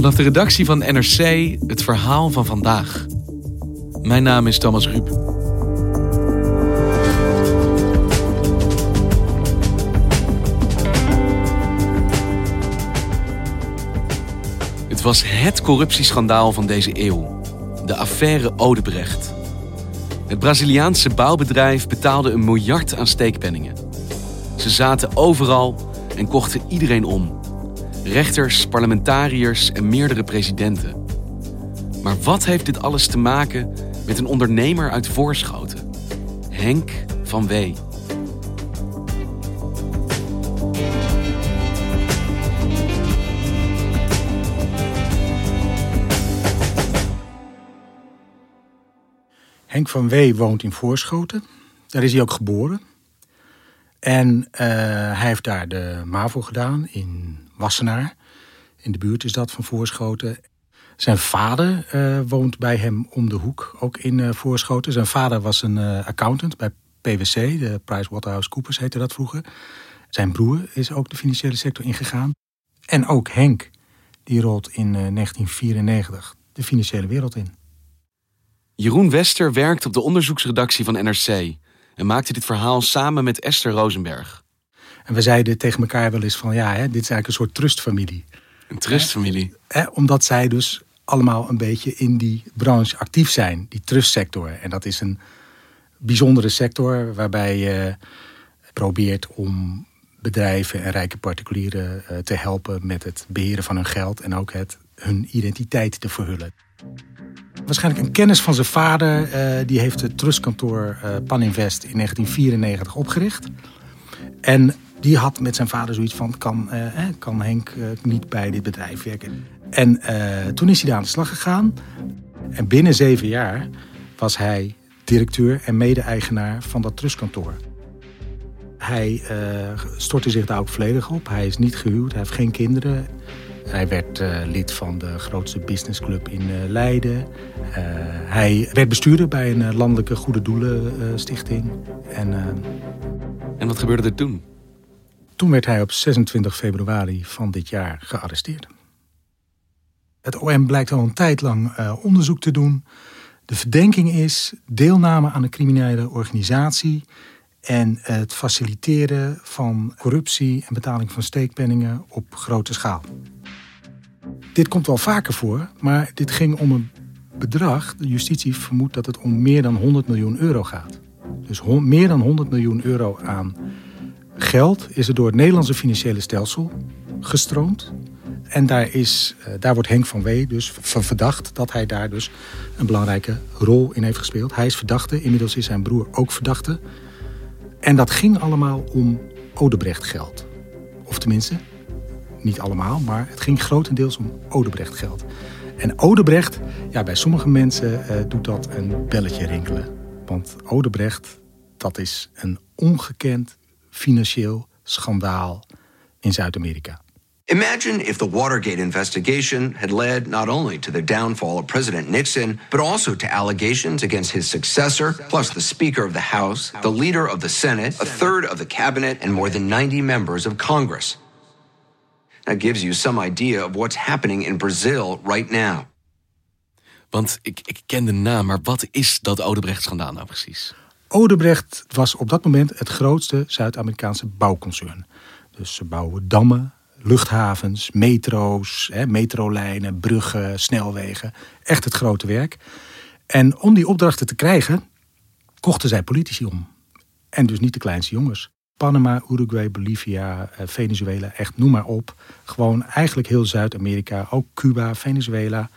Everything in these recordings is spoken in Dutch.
Vanaf de redactie van NRC het verhaal van vandaag. Mijn naam is Thomas Ruip. Het was het corruptieschandaal van deze eeuw. De affaire Odebrecht. Het Braziliaanse bouwbedrijf betaalde een miljard aan steekpenningen. Ze zaten overal en kochten iedereen om. Rechters, parlementariërs en meerdere presidenten. Maar wat heeft dit alles te maken met een ondernemer uit Voorschoten? Henk van Wee. Henk van Wee woont in Voorschoten. Daar is hij ook geboren. En uh, hij heeft daar de MAVO gedaan in Wassenaar. In de buurt is dat van Voorschoten. Zijn vader uh, woont bij hem om de hoek, ook in uh, Voorschoten. Zijn vader was een accountant bij PwC, de PricewaterhouseCoopers heette dat vroeger. Zijn broer is ook de financiële sector ingegaan. En ook Henk, die rolt in 1994 de financiële wereld in. Jeroen Wester werkt op de onderzoeksredactie van NRC en maakte dit verhaal samen met Esther Rosenberg. En we zeiden tegen elkaar wel eens van ja, hè, dit is eigenlijk een soort trustfamilie. Een trustfamilie? Hè, omdat zij dus allemaal een beetje in die branche actief zijn, die trustsector. En dat is een bijzondere sector waarbij je probeert om bedrijven en rijke particulieren eh, te helpen met het beheren van hun geld en ook het hun identiteit te verhullen. Waarschijnlijk een kennis van zijn vader. Uh, die heeft het trustkantoor uh, Paninvest in 1994 opgericht. En die had met zijn vader zoiets van... kan, uh, kan Henk niet bij dit bedrijf werken? En toen is hij daar aan de slag gegaan. En binnen zeven jaar was hij directeur en mede-eigenaar van dat trustkantoor. Hij stortte zich daar ook volledig op. Hij is niet gehuwd, hij heeft geen kinderen. Hij werd lid van de grootste businessclub in Leiden. Hij werd bestuurder bij een landelijke goede doelen stichting. En, en wat gebeurde er toen? Toen werd hij op 26 februari van dit jaar gearresteerd. Het OM blijkt al een tijd lang onderzoek te doen. De verdenking is deelname aan een criminele organisatie en het faciliteren van corruptie en betaling van steekpenningen op grote schaal. Dit komt wel vaker voor, maar dit ging om een bedrag. De justitie vermoedt dat het om meer dan 100 miljoen euro gaat. Dus meer dan 100 miljoen euro aan geld is er door het Nederlandse financiële stelsel gestroomd. En daar, is, eh, daar wordt Henk van Wee dus van verdacht dat hij daar dus een belangrijke rol in heeft gespeeld. Hij is verdachte, inmiddels is zijn broer ook verdachte. En dat ging allemaal om Odebrecht geld. Of tenminste, niet allemaal, maar het ging grotendeels om Odebrecht geld. En Odebrecht, ja, bij sommige mensen uh, doet dat een belletje rinkelen. Want Odebrecht, dat is een ongekend financieel schandaal in Zuid-Amerika. Imagine if the Watergate investigation had led not only to the downfall of President Nixon, but also to allegations against his successor, plus the Speaker of the House, the leader of the Senate, a third of the cabinet, and more than 90 members of Congress. That gives you some idea of what's happening in Brazil right now. Want ik, ik ken de naam, maar wat is dat Odebrecht-schandaal nou precies? Odebrecht was op dat moment het grootste Zuid-Amerikaanse bouwconcern. Dus ze bouwen dammen, luchthavens, metro's, hè, metrolijnen, bruggen, snelwegen. Echt het grote werk. En om die opdrachten te krijgen, kochten zij politici om. En dus niet de kleinste jongens. Panama, Uruguay, Bolivia, eh, Venezuela, echt noem maar op. Gewoon eigenlijk heel Zuid-Amerika, ook Cuba, Venezuela.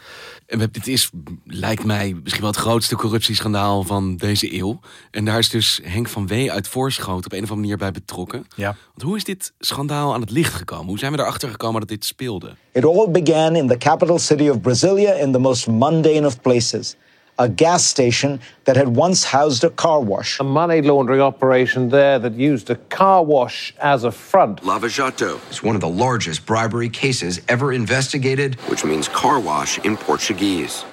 En we- dit is, lijkt mij, misschien wel het grootste corruptieschandaal van deze eeuw. En daar is dus Henk van Wee uit Voorschoten op een of andere manier bij betrokken. Ja. Want hoe is dit schandaal aan het licht gekomen? Hoe zijn we erachter gekomen dat dit speelde? It all began in the capital city of Brasilia in the most mundane of places. A gas station that had once housed a car wash. a money laundering operation there that used a car wash as a front. Lava Jato is one of the largest bribery cases ever investigated, which means car wash in Portuguese.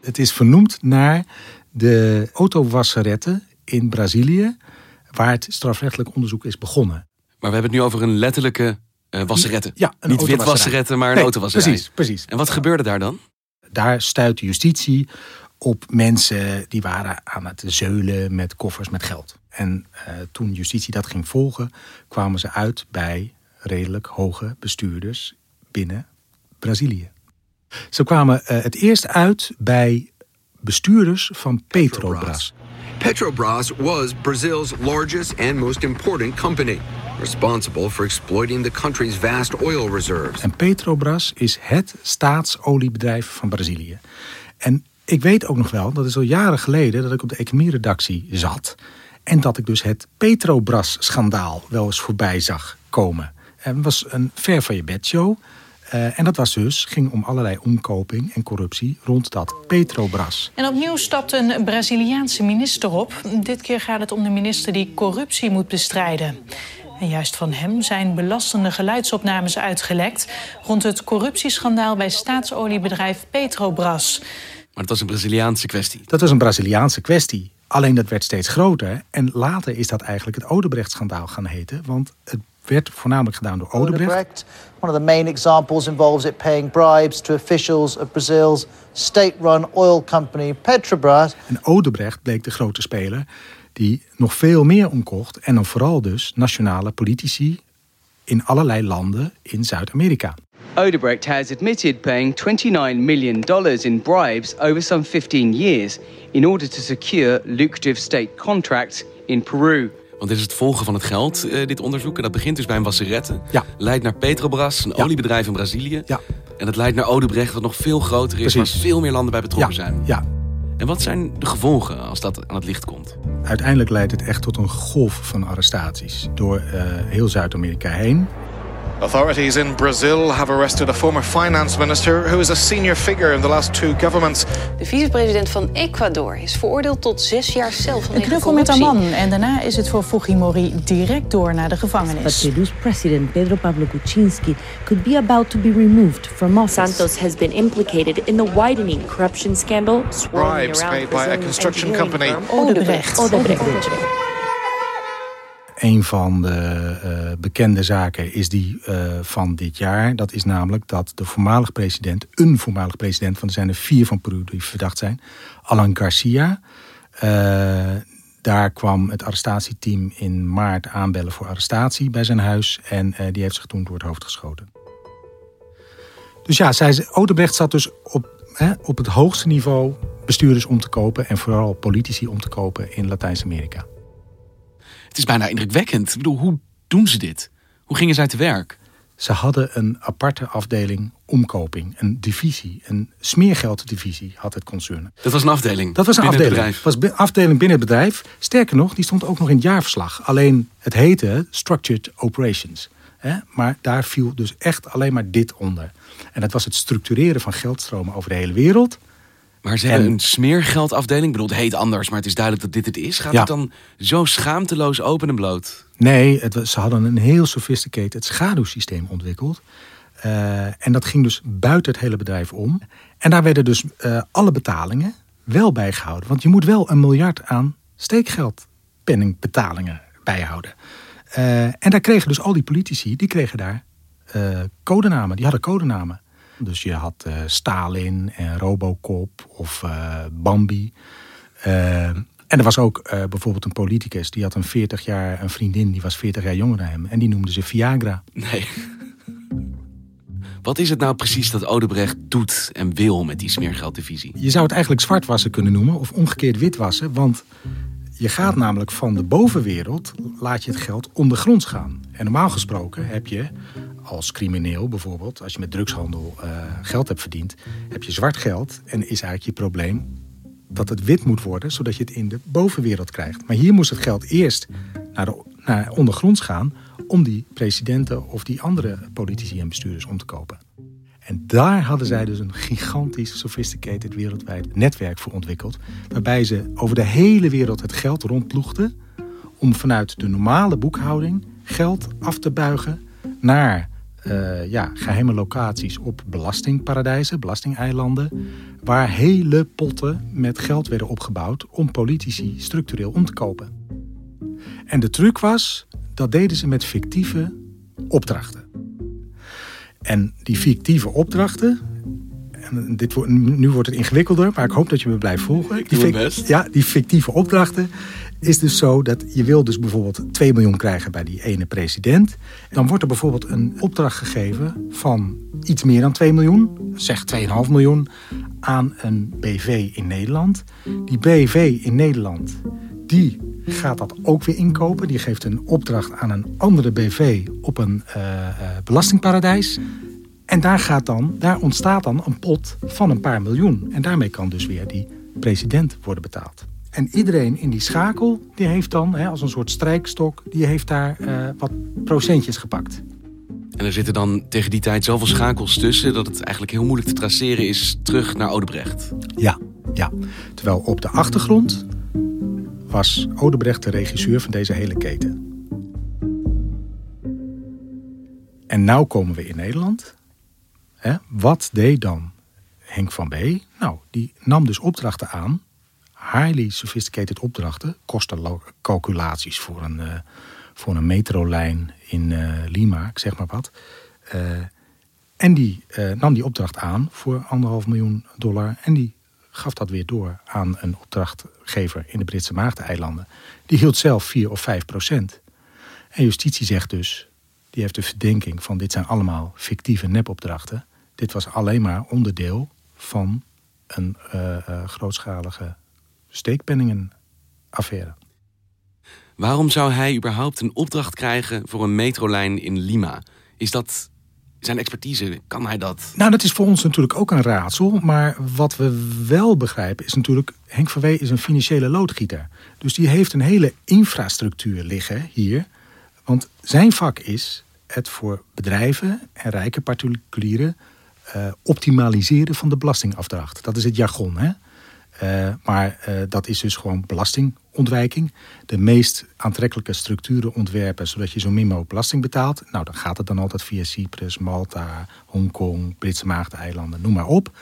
Het is vernoemd naar de autowasseretten in Brazilië, waar het strafrechtelijk onderzoek is begonnen. Maar we hebben het nu over een letterlijke eh wasseretten. Ja, een Niet witwasseretten, maar een Nee, autowasserij. precies, precies. En wat gebeurde daar dan? Daar stuit de justitie op mensen die waren aan het zeulen met koffers met geld. En eh, toen justitie dat ging volgen, kwamen ze uit bij redelijk hoge bestuurders binnen Brazilië. Ze kwamen eh, het eerst uit bij bestuurders van Petrobras. Petrobras was Brazil's largest and most important company, responsible for exploiting the country's vast oil reserves. En Petrobras is het staatsoliebedrijf van Brazilië. En ik weet ook nog wel, dat is al jaren geleden, dat ik op de economieredactie zat. En dat ik dus het Petrobras-schandaal wel eens voorbij zag komen. En het was een ver van je bed show. Eh, en dat was dus, ging om allerlei omkoping en corruptie rond dat Petrobras. En opnieuw stapt een Braziliaanse minister op. Dit keer gaat het om de minister die corruptie moet bestrijden. En juist van hem zijn belastende geluidsopnames uitgelekt... rond het corruptieschandaal bij staatsoliebedrijf Petrobras. Maar het was een Braziliaanse kwestie. Dat was een Braziliaanse kwestie. Alleen dat werd steeds groter. En later is dat eigenlijk het Odebrecht-schandaal gaan heten. Want het werd voornamelijk gedaan door Odebrecht. Odebrecht. One of the main examples involves it paying bribes to officials of Brazil's state-run oil company Petrobras. En Odebrecht bleek de grote speler die nog veel meer omkocht. En dan vooral dus nationale politici in allerlei landen in Zuid-Amerika. Odebrecht has admitted paying $29 million in bribes over some 15 years in order to secure lucrative state contracts in Peru. Want dit is het volgen van het geld, eh, dit onderzoek. En dat begint dus bij een wasseretten. Ja. Leidt naar Petrobras, een Ja. oliebedrijf in Brazilië. Ja. En het leidt naar Odebrecht, wat nog veel groter is. Precies. Waar veel meer landen bij betrokken Ja, zijn. ja, En wat zijn de gevolgen als dat aan het licht komt? Uiteindelijk leidt het echt tot een golf van arrestaties door eh, heel Zuid-Amerika heen. Authorities in Brazil have arrested a former finance minister who is a senior figure in the last two governments. De vicepresident van Ecuador is veroordeeld tot zes jaar cel Een knuffel met corruptie. een man. En daarna is het voor Fujimori direct door naar de But gevangenis. Peru's president Pedro Pablo Kuczynski could be about to be removed from office. Santos has been implicated in the widening corruption scandal swirling Bribes around paid by a construction engineering company. firm Odebrecht. Odebrecht. Een van de eh, bekende zaken is die eh, van dit jaar. Dat is namelijk dat de voormalig president, een voormalig president, want er zijn er vier van Peru die verdacht zijn, Alan Garcia. eh, daar kwam het arrestatieteam in maart aanbellen voor arrestatie bij zijn huis. En die heeft zich toen door het hoofd geschoten. Dus ja, zij, Odebrecht zat dus op, hè, op het hoogste niveau bestuurders om te kopen. En vooral politici om te kopen in Latijns-Amerika. Het is bijna indrukwekkend. Ik bedoel, hoe doen ze dit? Hoe gingen zij te werk? Ze hadden een aparte afdeling omkoping, een divisie, een smeergelddivisie had het concern. Dat was een afdeling. Dat was een binnen afdeling. Het bedrijf. was een afdeling binnen het bedrijf. Sterker nog, die stond ook nog in het jaarverslag. Alleen het heette Structured Operations. Hè? Maar daar viel dus echt alleen maar dit onder. En dat was het structureren van geldstromen over de hele wereld. Maar ze hebben En- een smeergeldafdeling. Ik bedoel, het heet anders, maar het is duidelijk dat dit het is. Gaat Ja. het dan zo schaamteloos open en bloot? Nee, het ze hadden een heel sophisticated schaduwsysteem ontwikkeld. Eh, en dat ging dus buiten het hele bedrijf om. En daar werden dus eh, alle betalingen wel bijgehouden. Want je moet wel een miljard aan steekgeldpenningbetalingen bijhouden. Eh, en daar kregen dus al die politici, die kregen daar codenamen. Die hadden codenamen. Dus je had eh, Stalin en Robocop of eh, Bambi. Eh, en er was ook bijvoorbeeld een politicus, die had een 40 jaar, een vriendin, die was 40 jaar jonger dan hem. En die noemde ze Viagra. Nee. Wat is het nou precies dat Odebrecht doet en wil met die smeergelddivisie? Je zou het eigenlijk zwartwassen kunnen noemen of omgekeerd witwassen. Want Je gaat namelijk van de bovenwereld, laat je het geld ondergronds gaan. En normaal gesproken heb je als crimineel bijvoorbeeld, als je met drugshandel uh, geld hebt verdiend, heb je zwart geld en is eigenlijk je probleem dat het wit moet worden, zodat je het in de bovenwereld krijgt. Maar hier moest het geld eerst naar, de, naar ondergronds gaan om die presidenten of die andere politici en bestuurders om te kopen. En daar hadden zij dus een gigantisch sophisticated wereldwijd netwerk voor ontwikkeld. Waarbij ze over de hele wereld het geld rondploegden. Om vanuit de normale boekhouding geld af te buigen naar uh, ja, geheime locaties op belastingparadijzen, belastingeilanden. Waar hele potten met geld werden opgebouwd om politici structureel om te kopen. En de truc was, dat deden ze met fictieve opdrachten. En die fictieve opdrachten, en dit nu wordt het ingewikkelder, maar ik hoop dat je me blijft volgen. Ik doe best. Ja, die fictieve opdrachten is dus zo dat je wil dus bijvoorbeeld 2 miljoen krijgen bij die ene president. Dan wordt er bijvoorbeeld een opdracht gegeven van iets meer dan 2 miljoen, zeg 2,5 miljoen, aan een BV in Nederland. Die BV in Nederland, die gaat dat ook weer inkopen. Die geeft een opdracht aan een andere BV op een uh, belastingparadijs. En daar, gaat dan, daar ontstaat dan een pot van een paar miljoen. En daarmee kan dus weer die president worden betaald. En iedereen in die schakel, die heeft dan hè, als een soort strijkstok, die heeft daar uh, wat procentjes gepakt. En er zitten dan tegen die tijd zoveel schakels tussen dat het eigenlijk heel moeilijk te traceren is terug naar Odebrecht. Ja, ja. Terwijl op de achtergrond was Odebrecht de regisseur van deze hele keten. En nou komen we in Nederland. Hè? Wat deed dan Henk van B? Nou, die nam dus opdrachten aan. Highly sophisticated opdrachten. Kostencalculaties voor een, uh, voor een metrolijn in uh, Lima, zeg maar wat. Uh, en die nam die opdracht aan voor anderhalf miljoen dollar. En die gaf dat weer door aan een opdrachtgever in de Britse Maagdeneilanden. Die hield zelf 4 of 5 procent. En justitie zegt dus, die heeft de verdenking van dit zijn allemaal fictieve nepopdrachten. Dit was alleen maar onderdeel van een uh, uh, grootschalige steekpenningenaffaire. Waarom zou hij überhaupt een opdracht krijgen voor een metrolijn in Lima? Is dat zijn expertise, kan hij dat? Nou, dat is voor ons natuurlijk ook een raadsel. Maar wat we wel begrijpen is natuurlijk... Henk van Wee is een financiële loodgieter. Dus die heeft een hele infrastructuur liggen hier. Want zijn vak is het voor bedrijven en rijke particulieren... Uh, optimaliseren van de belastingafdracht. Dat is het jargon, hè? Uh, maar uh, dat is dus gewoon belastingontwijking. De meest aantrekkelijke structuren ontwerpen zodat je zo min mogelijk belasting betaalt. Nou, dan gaat het dan altijd via Cyprus, Malta, Hongkong, Britse Maagdeneilanden, noem maar op.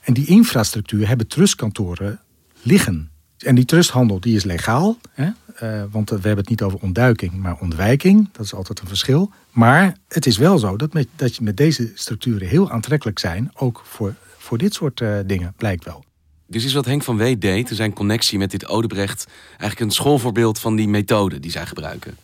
En die infrastructuur hebben trustkantoren liggen. En die trusthandel die is legaal, hè? Uh, want we hebben het niet over ontduiking, maar ontwijking. Dat is altijd een verschil. Maar het is wel zo dat, met, dat je met deze structuren heel aantrekkelijk zijn, ook voor, voor dit soort dingen, blijkt wel. Dus is wat Henk van Wee deed, zijn connectie met dit Odebrecht... eigenlijk een schoolvoorbeeld van die methode die zij gebruiken?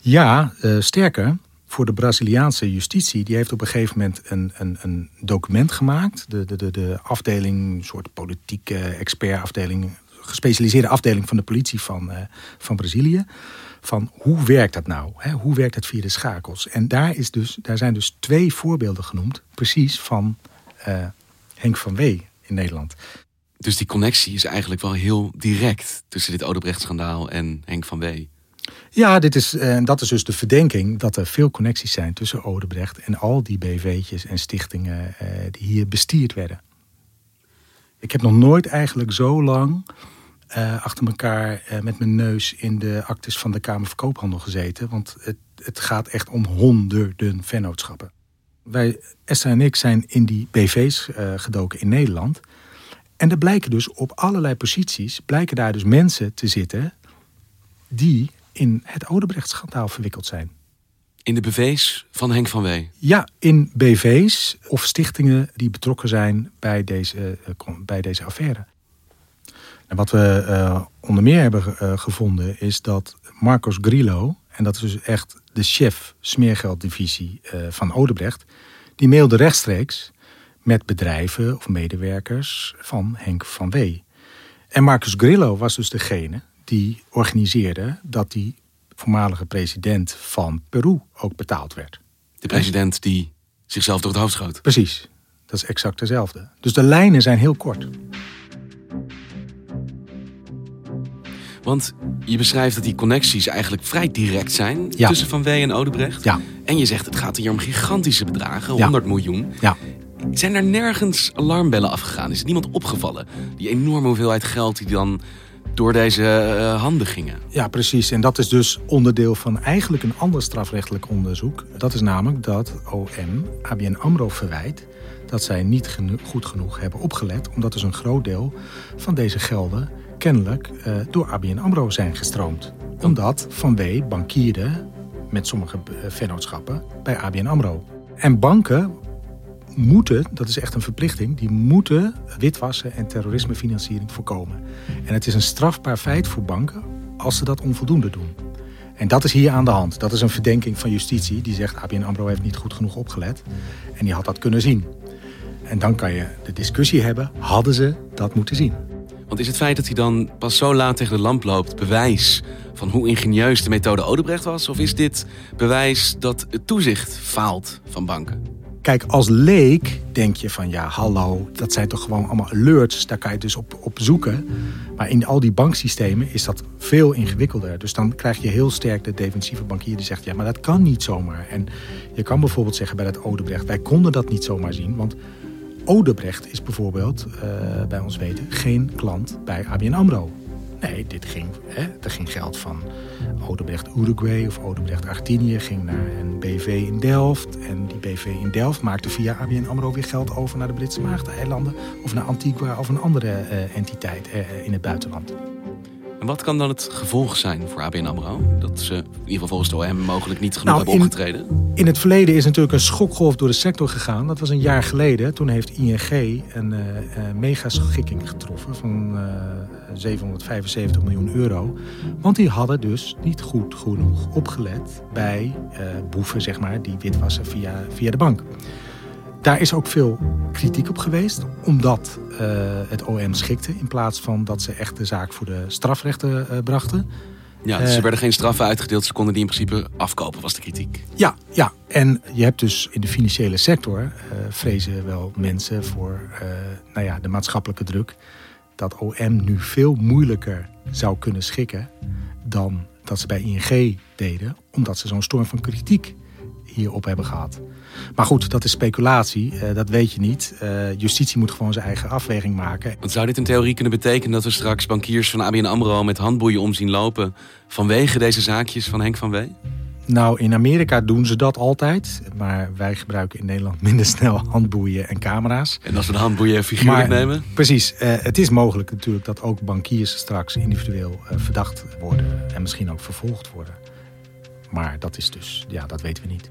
Ja, uh, sterker, voor de Braziliaanse justitie... die heeft op een gegeven moment een, een, een document gemaakt. De, de, de, de afdeling, een soort politieke expertafdeling... gespecialiseerde afdeling van de politie van, uh, van Brazilië... van hoe werkt dat nou? Hè? Hoe werkt het via de schakels? En daar, is dus, daar zijn dus twee voorbeelden genoemd... precies van uh, Henk van Wee in Nederland. Dus die connectie is eigenlijk wel heel direct tussen dit Odebrecht-schandaal en Henk van Wee. Ja, dit is, en dat is dus de verdenking dat er veel connecties zijn tussen Odebrecht en al die BV'tjes en stichtingen eh, die hier bestierd werden. Ik heb nog nooit eigenlijk zo lang uh, achter elkaar uh, met mijn neus in de actes van de Kamer van Koophandel gezeten. Want het, het gaat echt om honderden vennootschappen. Wij, Esther en ik, zijn in die BV's uh, gedoken in Nederland. En er blijken dus op allerlei posities, blijken daar dus mensen te zitten die in het Odebrecht-schandaal verwikkeld zijn. In de BV's van Henk van Wee? Ja, in BV's of stichtingen die betrokken zijn bij deze, bij deze affaire. En wat we uh, onder meer hebben uh, gevonden is dat Marcos Grillo, en dat is dus echt de chef smeergelddivisie van Odebrecht, die mailde rechtstreeks met bedrijven of medewerkers van Henk van Wee. En Marcus Grillo was dus degene die organiseerde dat die voormalige president van Peru ook betaald werd. De president die zichzelf door het hoofd schoot. Precies, dat is exact dezelfde. Dus de lijnen zijn heel kort. Want je beschrijft dat die connecties eigenlijk vrij direct zijn Ja. tussen Van Wee en Odebrecht. Ja. En je zegt het gaat hier om gigantische bedragen, Ja. 100 miljoen. Ja. Zijn er nergens alarmbellen afgegaan? Is er niemand opgevallen? Die enorme hoeveelheid geld die dan door deze eh, handen gingen. Ja, precies. En dat is dus onderdeel van eigenlijk een ander strafrechtelijk onderzoek. Dat is namelijk dat OM ABN AMRO verwijt dat zij niet geno- goed genoeg hebben opgelet... omdat dus een groot deel van deze gelden kennelijk eh, door ABN AMRO zijn gestroomd. Omdat Van W bankierde met sommige eh, vennootschappen bij ABN AMRO. En banken moeten, dat is echt een verplichting, die moeten witwassen en terrorismefinanciering voorkomen. En het is een strafbaar feit voor banken als ze dat onvoldoende doen. En dat is hier aan de hand. Dat is een verdenking van justitie die zegt ABN AMRO heeft niet goed genoeg opgelet. En die had dat kunnen zien. En dan kan je de discussie hebben, hadden ze dat moeten zien? Want is het feit dat hij dan pas zo laat tegen de lamp loopt bewijs van hoe ingenieus de methode Odebrecht was? Of is dit bewijs dat het toezicht faalt van banken? Kijk, als leek denk je van ja, hallo, dat zijn toch gewoon allemaal alerts. Daar kan je dus op, op zoeken. Maar in al die banksystemen is dat veel ingewikkelder. Dus dan krijg je heel sterk de defensieve bankier die zegt ja, maar dat kan niet zomaar. En je kan bijvoorbeeld zeggen bij dat Odebrecht, wij konden dat niet zomaar zien. Want Odebrecht is bijvoorbeeld, eh, bij ons weten, geen klant bij ABN AMRO. Nee, dit ging, hè, er ging geld van Odebrecht Uruguay of Odebrecht Argentinië ging naar een BV in Delft. En die BV in Delft maakte via ABN AMRO weer geld over naar de Britse Maagdeneilanden of naar Antigua of een andere eh, entiteit eh, in het buitenland. Wat kan dan het gevolg zijn voor ABN AMRO? Dat ze in ieder geval volgens de OM mogelijk niet genoeg Nou, hebben in- opgetreden? In het verleden is natuurlijk een schokgolf door de sector gegaan. Dat was een jaar geleden. Toen heeft ING een eh eh, mega-schikking getroffen van eh, 775 miljoen euro. Want die hadden dus niet goed genoeg opgelet bij eh, boeven, zeg maar, die witwassen via, via de bank. Daar is ook veel kritiek op geweest, omdat eh, het OM schikte in plaats van dat ze echt de zaak voor de strafrechten eh, brachten. Ja, dus er Eh, werden geen straffen uitgedeeld. Ze konden die in principe afkopen, was de kritiek. Ja, ja, en je hebt dus in de financiële sector vrezen wel mensen voor nou ja, de maatschappelijke druk. Dat OM nu veel moeilijker zou kunnen schikken dan dat ze bij ING deden, omdat ze zo'n storm van kritiek hierop hebben gehad. Maar goed, dat is speculatie, eh, dat weet je niet. Eh, justitie moet gewoon zijn eigen afweging maken. Want zou dit in theorie kunnen betekenen dat we straks bankiers van ABN AMRO met handboeien om zien lopen vanwege deze zaakjes van Henk van Wee? Nou, in Amerika doen ze dat altijd. Maar wij gebruiken in Nederland minder snel handboeien en camera's. En als we de handboeien figuurlijk Maar, nemen? Precies. eh, het is mogelijk natuurlijk dat ook bankiers straks individueel verdacht worden. En misschien ook vervolgd worden. Maar dat is dus, ja, dat weten we niet.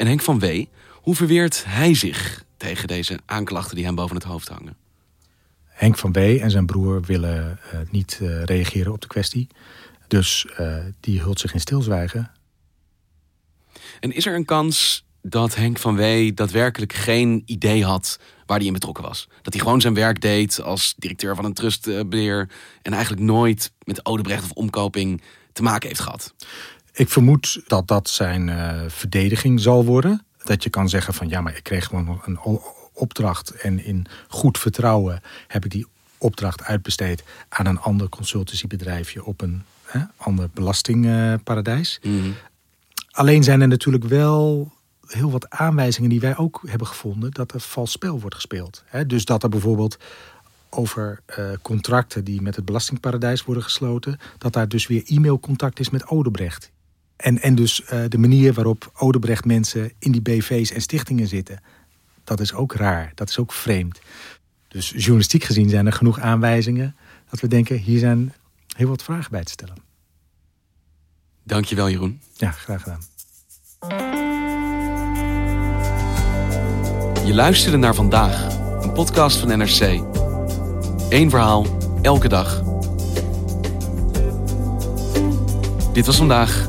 En Henk van Wee, hoe verweert hij zich tegen deze aanklachten die hem boven het hoofd hangen? Henk van B. en zijn broer willen eh, niet eh, reageren op de kwestie. Dus eh, die hult zich in stilzwijgen. En is er een kans dat Henk van Wee daadwerkelijk geen idee had waar hij in betrokken was? Dat hij gewoon zijn werk deed als directeur van een trustbeheer en eigenlijk nooit met Odebrecht of omkoping te maken heeft gehad? Ik vermoed dat dat zijn eh, verdediging zal worden. Dat je kan zeggen van ja, maar ik kreeg gewoon een opdracht. En in goed vertrouwen heb ik die opdracht uitbesteed aan een ander consultancybedrijfje op een hè, ander belastingparadijs. Alleen zijn er natuurlijk wel heel wat aanwijzingen die wij ook hebben gevonden dat er vals spel wordt gespeeld. Hè, dus dat er bijvoorbeeld over eh, contracten die met het belastingparadijs worden gesloten, dat daar dus weer e-mailcontact is met Odebrecht. En, en dus eh, de manier waarop Odebrecht mensen in die BV's en stichtingen zitten, dat is ook raar, dat is ook vreemd. Dus journalistiek gezien zijn er genoeg aanwijzingen dat we denken, hier zijn heel wat vragen bij te stellen. Dankjewel Jeroen. Ja, graag gedaan. Je luisterde naar vandaag, een podcast van NRC. Eén verhaal, elke dag. Dit was vandaag,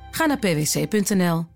Ga naar pwc.nl.